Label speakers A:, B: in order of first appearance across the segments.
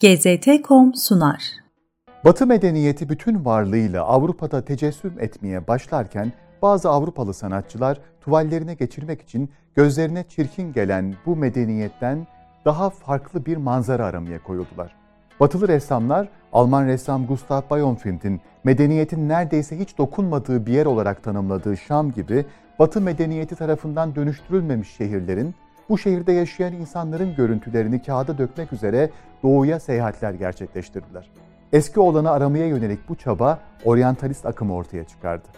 A: GZT.com sunar.
B: Batı medeniyeti bütün varlığıyla Avrupa'da tecessüm etmeye başlarken bazı Avrupalı sanatçılar tuvallerine geçirmek için gözlerine çirkin gelen bu medeniyetten daha farklı bir manzara aramaya koyuldular. Batılı ressamlar Alman ressam Gustav Bayonfield'in medeniyetin neredeyse hiç dokunmadığı bir yer olarak tanımladığı Şam gibi Batı medeniyeti tarafından dönüştürülmemiş şehirlerin bu şehirde yaşayan insanların görüntülerini kağıda dökmek üzere doğuya seyahatler gerçekleştirdiler. Eski olanı aramaya yönelik bu çaba oryantalist akımı ortaya çıkardı.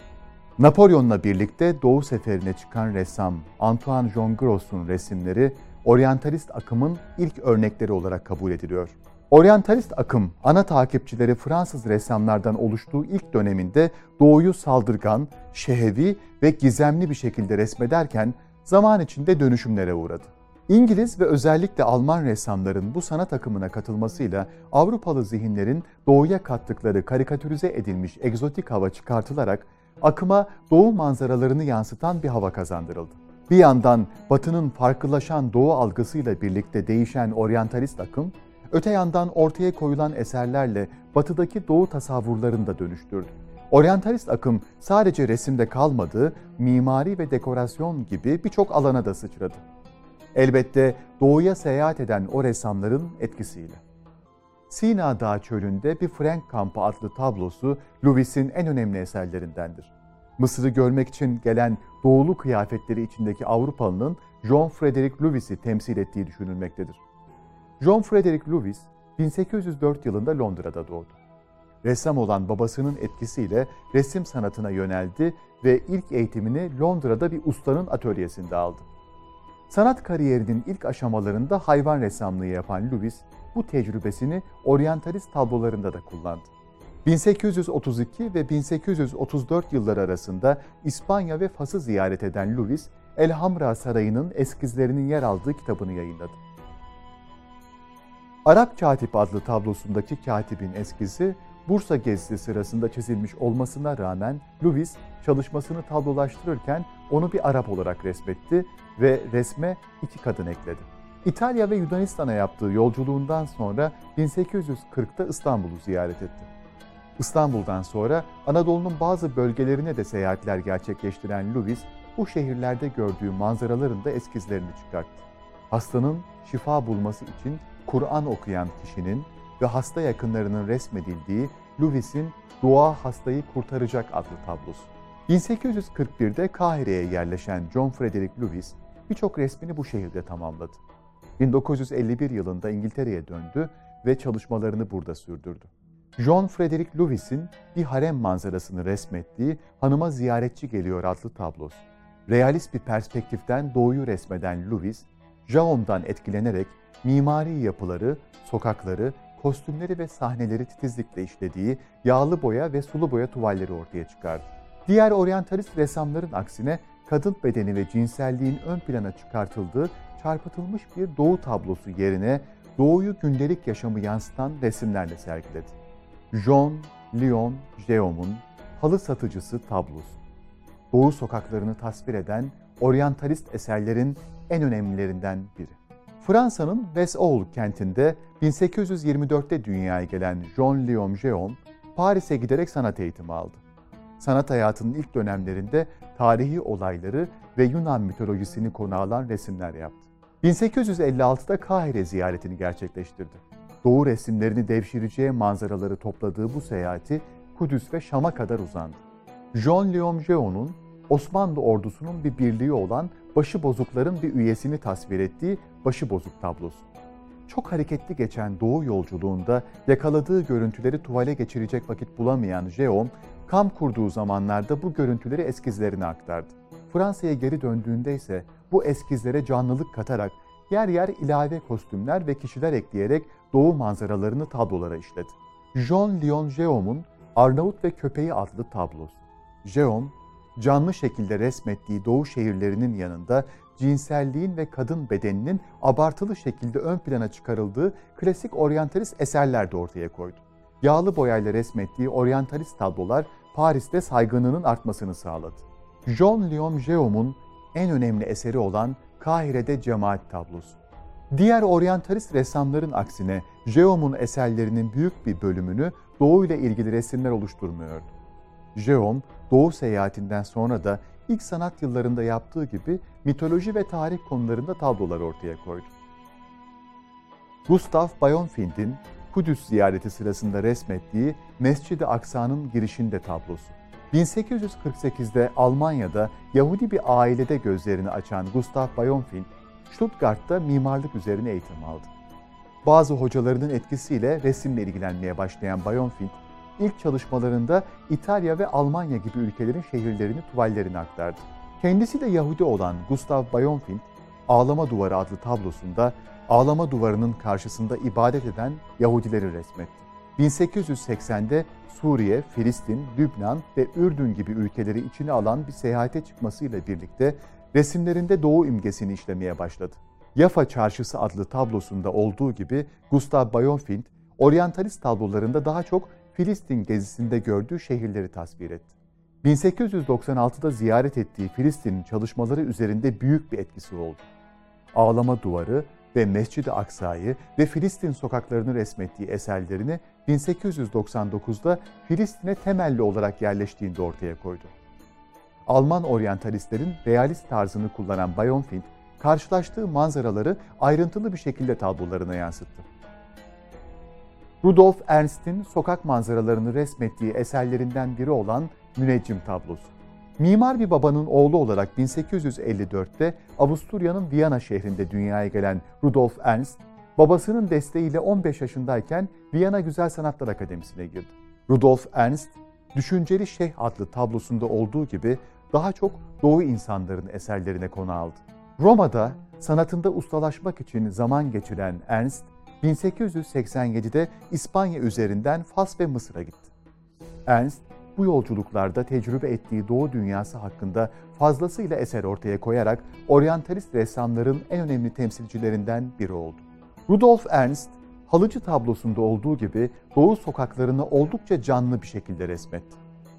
B: Napolyon'la birlikte Doğu seferine çıkan ressam Antoine Jean Gross'un resimleri oryantalist akımın ilk örnekleri olarak kabul ediliyor. Oryantalist akım ana takipçileri Fransız ressamlardan oluştuğu ilk döneminde doğuyu saldırgan, şehevi ve gizemli bir şekilde resmederken zaman içinde dönüşümlere uğradı. İngiliz ve özellikle Alman ressamların bu sanat akımına katılmasıyla Avrupalı zihinlerin doğuya kattıkları karikatürize edilmiş egzotik hava çıkartılarak akıma doğu manzaralarını yansıtan bir hava kazandırıldı. Bir yandan batının farklılaşan doğu algısıyla birlikte değişen oryantalist akım, öte yandan ortaya koyulan eserlerle batıdaki doğu tasavvurlarını da dönüştürdü. Oryantalist akım sadece resimde kalmadı, mimari ve dekorasyon gibi birçok alana da sıçradı. Elbette doğuya seyahat eden o ressamların etkisiyle. Sina Dağı çölünde bir Frank kampı adlı tablosu Louis'in en önemli eserlerindendir. Mısır'ı görmek için gelen doğulu kıyafetleri içindeki Avrupalının John Frederick Lewis'i temsil ettiği düşünülmektedir. John Frederick Lewis 1804 yılında Londra'da doğdu ressam olan babasının etkisiyle resim sanatına yöneldi ve ilk eğitimini Londra'da bir ustanın atölyesinde aldı. Sanat kariyerinin ilk aşamalarında hayvan ressamlığı yapan Lewis, bu tecrübesini oryantalist tablolarında da kullandı. 1832 ve 1834 yılları arasında İspanya ve Fas'ı ziyaret eden Lewis, Elhamra Sarayı'nın eskizlerinin yer aldığı kitabını yayınladı. Arap Katip adlı tablosundaki katibin eskizi Bursa gezisi sırasında çizilmiş olmasına rağmen Lewis çalışmasını tablolaştırırken onu bir Arap olarak resmetti ve resme iki kadın ekledi. İtalya ve Yunanistan'a yaptığı yolculuğundan sonra 1840'ta İstanbul'u ziyaret etti. İstanbul'dan sonra Anadolu'nun bazı bölgelerine de seyahatler gerçekleştiren Lewis, bu şehirlerde gördüğü manzaraların da eskizlerini çıkarttı. Hastanın şifa bulması için Kur'an okuyan kişinin ve hasta yakınlarının resmedildiği Lewis'in Dua Hastayı Kurtaracak adlı tablosu. 1841'de Kahire'ye yerleşen John Frederick Lewis birçok resmini bu şehirde tamamladı. 1951 yılında İngiltere'ye döndü ve çalışmalarını burada sürdürdü. John Frederick Lewis'in bir harem manzarasını resmettiği Hanıma Ziyaretçi Geliyor adlı tablosu. Realist bir perspektiften doğuyu resmeden Lewis, Jaom'dan etkilenerek mimari yapıları, sokakları kostümleri ve sahneleri titizlikle işlediği yağlı boya ve sulu boya tuvalleri ortaya çıkardı. Diğer oryantalist ressamların aksine kadın bedeni ve cinselliğin ön plana çıkartıldığı çarpıtılmış bir doğu tablosu yerine doğuyu gündelik yaşamı yansıtan resimlerle sergiledi. John Leon Geom'un Halı Satıcısı tablosu. Doğu sokaklarını tasvir eden oryantalist eserlerin en önemlilerinden biri. Fransa'nın Vesoul kentinde 1824'te dünyaya gelen Jean Léon Géon, Paris'e giderek sanat eğitimi aldı. Sanat hayatının ilk dönemlerinde tarihi olayları ve Yunan mitolojisini konu alan resimler yaptı. 1856'da Kahire ziyaretini gerçekleştirdi. Doğu resimlerini devşireceği manzaraları topladığı bu seyahati Kudüs ve Şam'a kadar uzandı. Jean Léon Géon'un Osmanlı ordusunun bir birliği olan başıbozukların bir üyesini tasvir ettiği başıbozuk tablosu. Çok hareketli geçen doğu yolculuğunda yakaladığı görüntüleri tuvale geçirecek vakit bulamayan Jeon, kamp kurduğu zamanlarda bu görüntüleri eskizlerine aktardı. Fransa'ya geri döndüğünde ise bu eskizlere canlılık katarak yer yer ilave kostümler ve kişiler ekleyerek doğu manzaralarını tablolara işledi. Jean Leon Geom'un Arnavut ve Köpeği adlı tablosu. Geom, canlı şekilde resmettiği doğu şehirlerinin yanında cinselliğin ve kadın bedeninin abartılı şekilde ön plana çıkarıldığı klasik oryantalist eserler de ortaya koydu. Yağlı boyayla resmettiği oryantalist tablolar Paris'te saygınlığının artmasını sağladı. Jean Leon Geom'un en önemli eseri olan Kahire'de Cemaat tablosu. Diğer oryantalist ressamların aksine Jeom'un eserlerinin büyük bir bölümünü Doğu ile ilgili resimler oluşturmuyordu. Jeom, Doğu seyahatinden sonra da ilk sanat yıllarında yaptığı gibi mitoloji ve tarih konularında tablolar ortaya koydu. Gustav Bayonfield'in Kudüs ziyareti sırasında resmettiği Mescid-i Aksa'nın girişinde tablosu. 1848'de Almanya'da Yahudi bir ailede gözlerini açan Gustav Bayonfield, Stuttgart'ta mimarlık üzerine eğitim aldı. Bazı hocalarının etkisiyle resimle ilgilenmeye başlayan Bayonfield, ilk çalışmalarında İtalya ve Almanya gibi ülkelerin şehirlerini tuvallerine aktardı. Kendisi de Yahudi olan Gustav Bayonfield, Ağlama Duvarı adlı tablosunda ağlama duvarının karşısında ibadet eden Yahudileri resmetti. 1880'de Suriye, Filistin, Lübnan ve Ürdün gibi ülkeleri içine alan bir seyahate çıkmasıyla birlikte resimlerinde Doğu imgesini işlemeye başladı. Yafa Çarşısı adlı tablosunda olduğu gibi Gustav Bayonfield, oryantalist tablolarında daha çok Filistin gezisinde gördüğü şehirleri tasvir etti. 1896'da ziyaret ettiği Filistin'in çalışmaları üzerinde büyük bir etkisi oldu. Ağlama Duvarı ve Mescid-i Aksa'yı ve Filistin sokaklarını resmettiği eserlerini 1899'da Filistin'e temelli olarak yerleştiğinde ortaya koydu. Alman oryantalistlerin realist tarzını kullanan Bayonfield, karşılaştığı manzaraları ayrıntılı bir şekilde tablolarına yansıttı. Rudolf Ernst'in sokak manzaralarını resmettiği eserlerinden biri olan Müneccim tablosu. Mimar bir babanın oğlu olarak 1854'te Avusturya'nın Viyana şehrinde dünyaya gelen Rudolf Ernst, babasının desteğiyle 15 yaşındayken Viyana Güzel Sanatlar Akademisi'ne girdi. Rudolf Ernst, Düşünceli Şeyh adlı tablosunda olduğu gibi daha çok Doğu insanların eserlerine konu aldı. Roma'da sanatında ustalaşmak için zaman geçiren Ernst, 1887'de İspanya üzerinden Fas ve Mısır'a gitti. Ernst, bu yolculuklarda tecrübe ettiği Doğu dünyası hakkında fazlasıyla eser ortaya koyarak oryantalist ressamların en önemli temsilcilerinden biri oldu. Rudolf Ernst, halıcı tablosunda olduğu gibi Doğu sokaklarını oldukça canlı bir şekilde resmetti.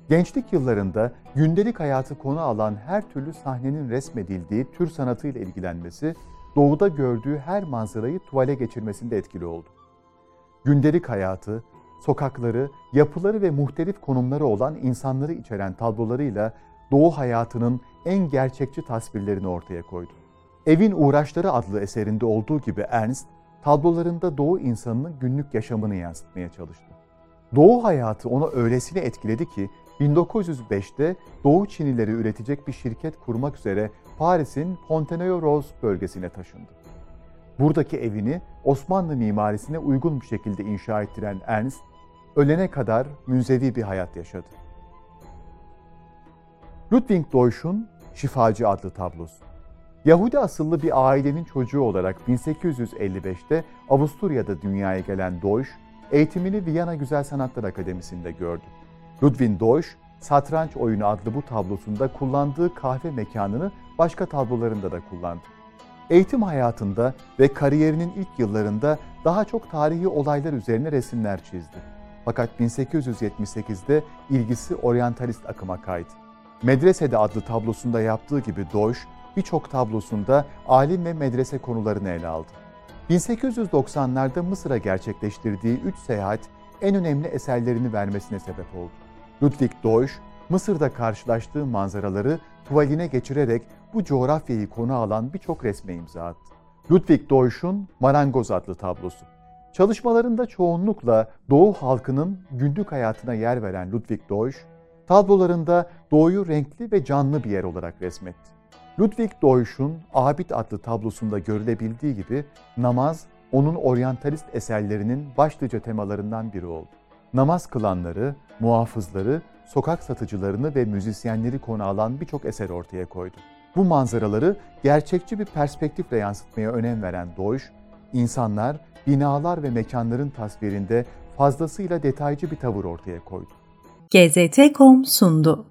B: Gençlik yıllarında gündelik hayatı konu alan her türlü sahnenin resmedildiği tür sanatıyla ilgilenmesi, doğuda gördüğü her manzarayı tuvale geçirmesinde etkili oldu. Gündelik hayatı, sokakları, yapıları ve muhtelif konumları olan insanları içeren tablolarıyla Doğu hayatının en gerçekçi tasvirlerini ortaya koydu. Evin Uğraşları adlı eserinde olduğu gibi Ernst, tablolarında Doğu insanının günlük yaşamını yansıtmaya çalıştı. Doğu hayatı onu öylesine etkiledi ki 1905'te Doğu Çinileri üretecek bir şirket kurmak üzere Paris'in Fontenay-aux-Roses bölgesine taşındı. Buradaki evini Osmanlı mimarisine uygun bir şekilde inşa ettiren Ernst, ölene kadar münzevi bir hayat yaşadı. Ludwig Deutsch'un Şifacı adlı tablosu. Yahudi asıllı bir ailenin çocuğu olarak 1855'te Avusturya'da dünyaya gelen Deutsch, eğitimini Viyana Güzel Sanatlar Akademisi'nde gördü. Ludwig Deutsch, Satranç Oyunu adlı bu tablosunda kullandığı kahve mekanını başka tablolarında da kullandı. Eğitim hayatında ve kariyerinin ilk yıllarında daha çok tarihi olaylar üzerine resimler çizdi. Fakat 1878'de ilgisi oryantalist akıma kaydı. Medresede adlı tablosunda yaptığı gibi Deutsch, birçok tablosunda alim ve medrese konularını ele aldı. 1890'larda Mısır'a gerçekleştirdiği üç seyahat en önemli eserlerini vermesine sebep oldu. Ludwig Deutsch, Mısır'da karşılaştığı manzaraları tuvaline geçirerek bu coğrafyayı konu alan birçok resme imza attı. Ludwig Deutsch'un Marangoz adlı tablosu. Çalışmalarında çoğunlukla Doğu halkının günlük hayatına yer veren Ludwig Deutsch, tablolarında Doğu'yu renkli ve canlı bir yer olarak resmetti. Ludwig Deutsch'un Abid adlı tablosunda görülebildiği gibi namaz onun oryantalist eserlerinin başlıca temalarından biri oldu. Namaz kılanları, muhafızları, sokak satıcılarını ve müzisyenleri konu alan birçok eser ortaya koydu. Bu manzaraları gerçekçi bir perspektifle yansıtmaya önem veren Deutsch, insanlar, binalar ve mekanların tasvirinde fazlasıyla detaycı bir tavır ortaya koydu.
A: GZT.com sundu.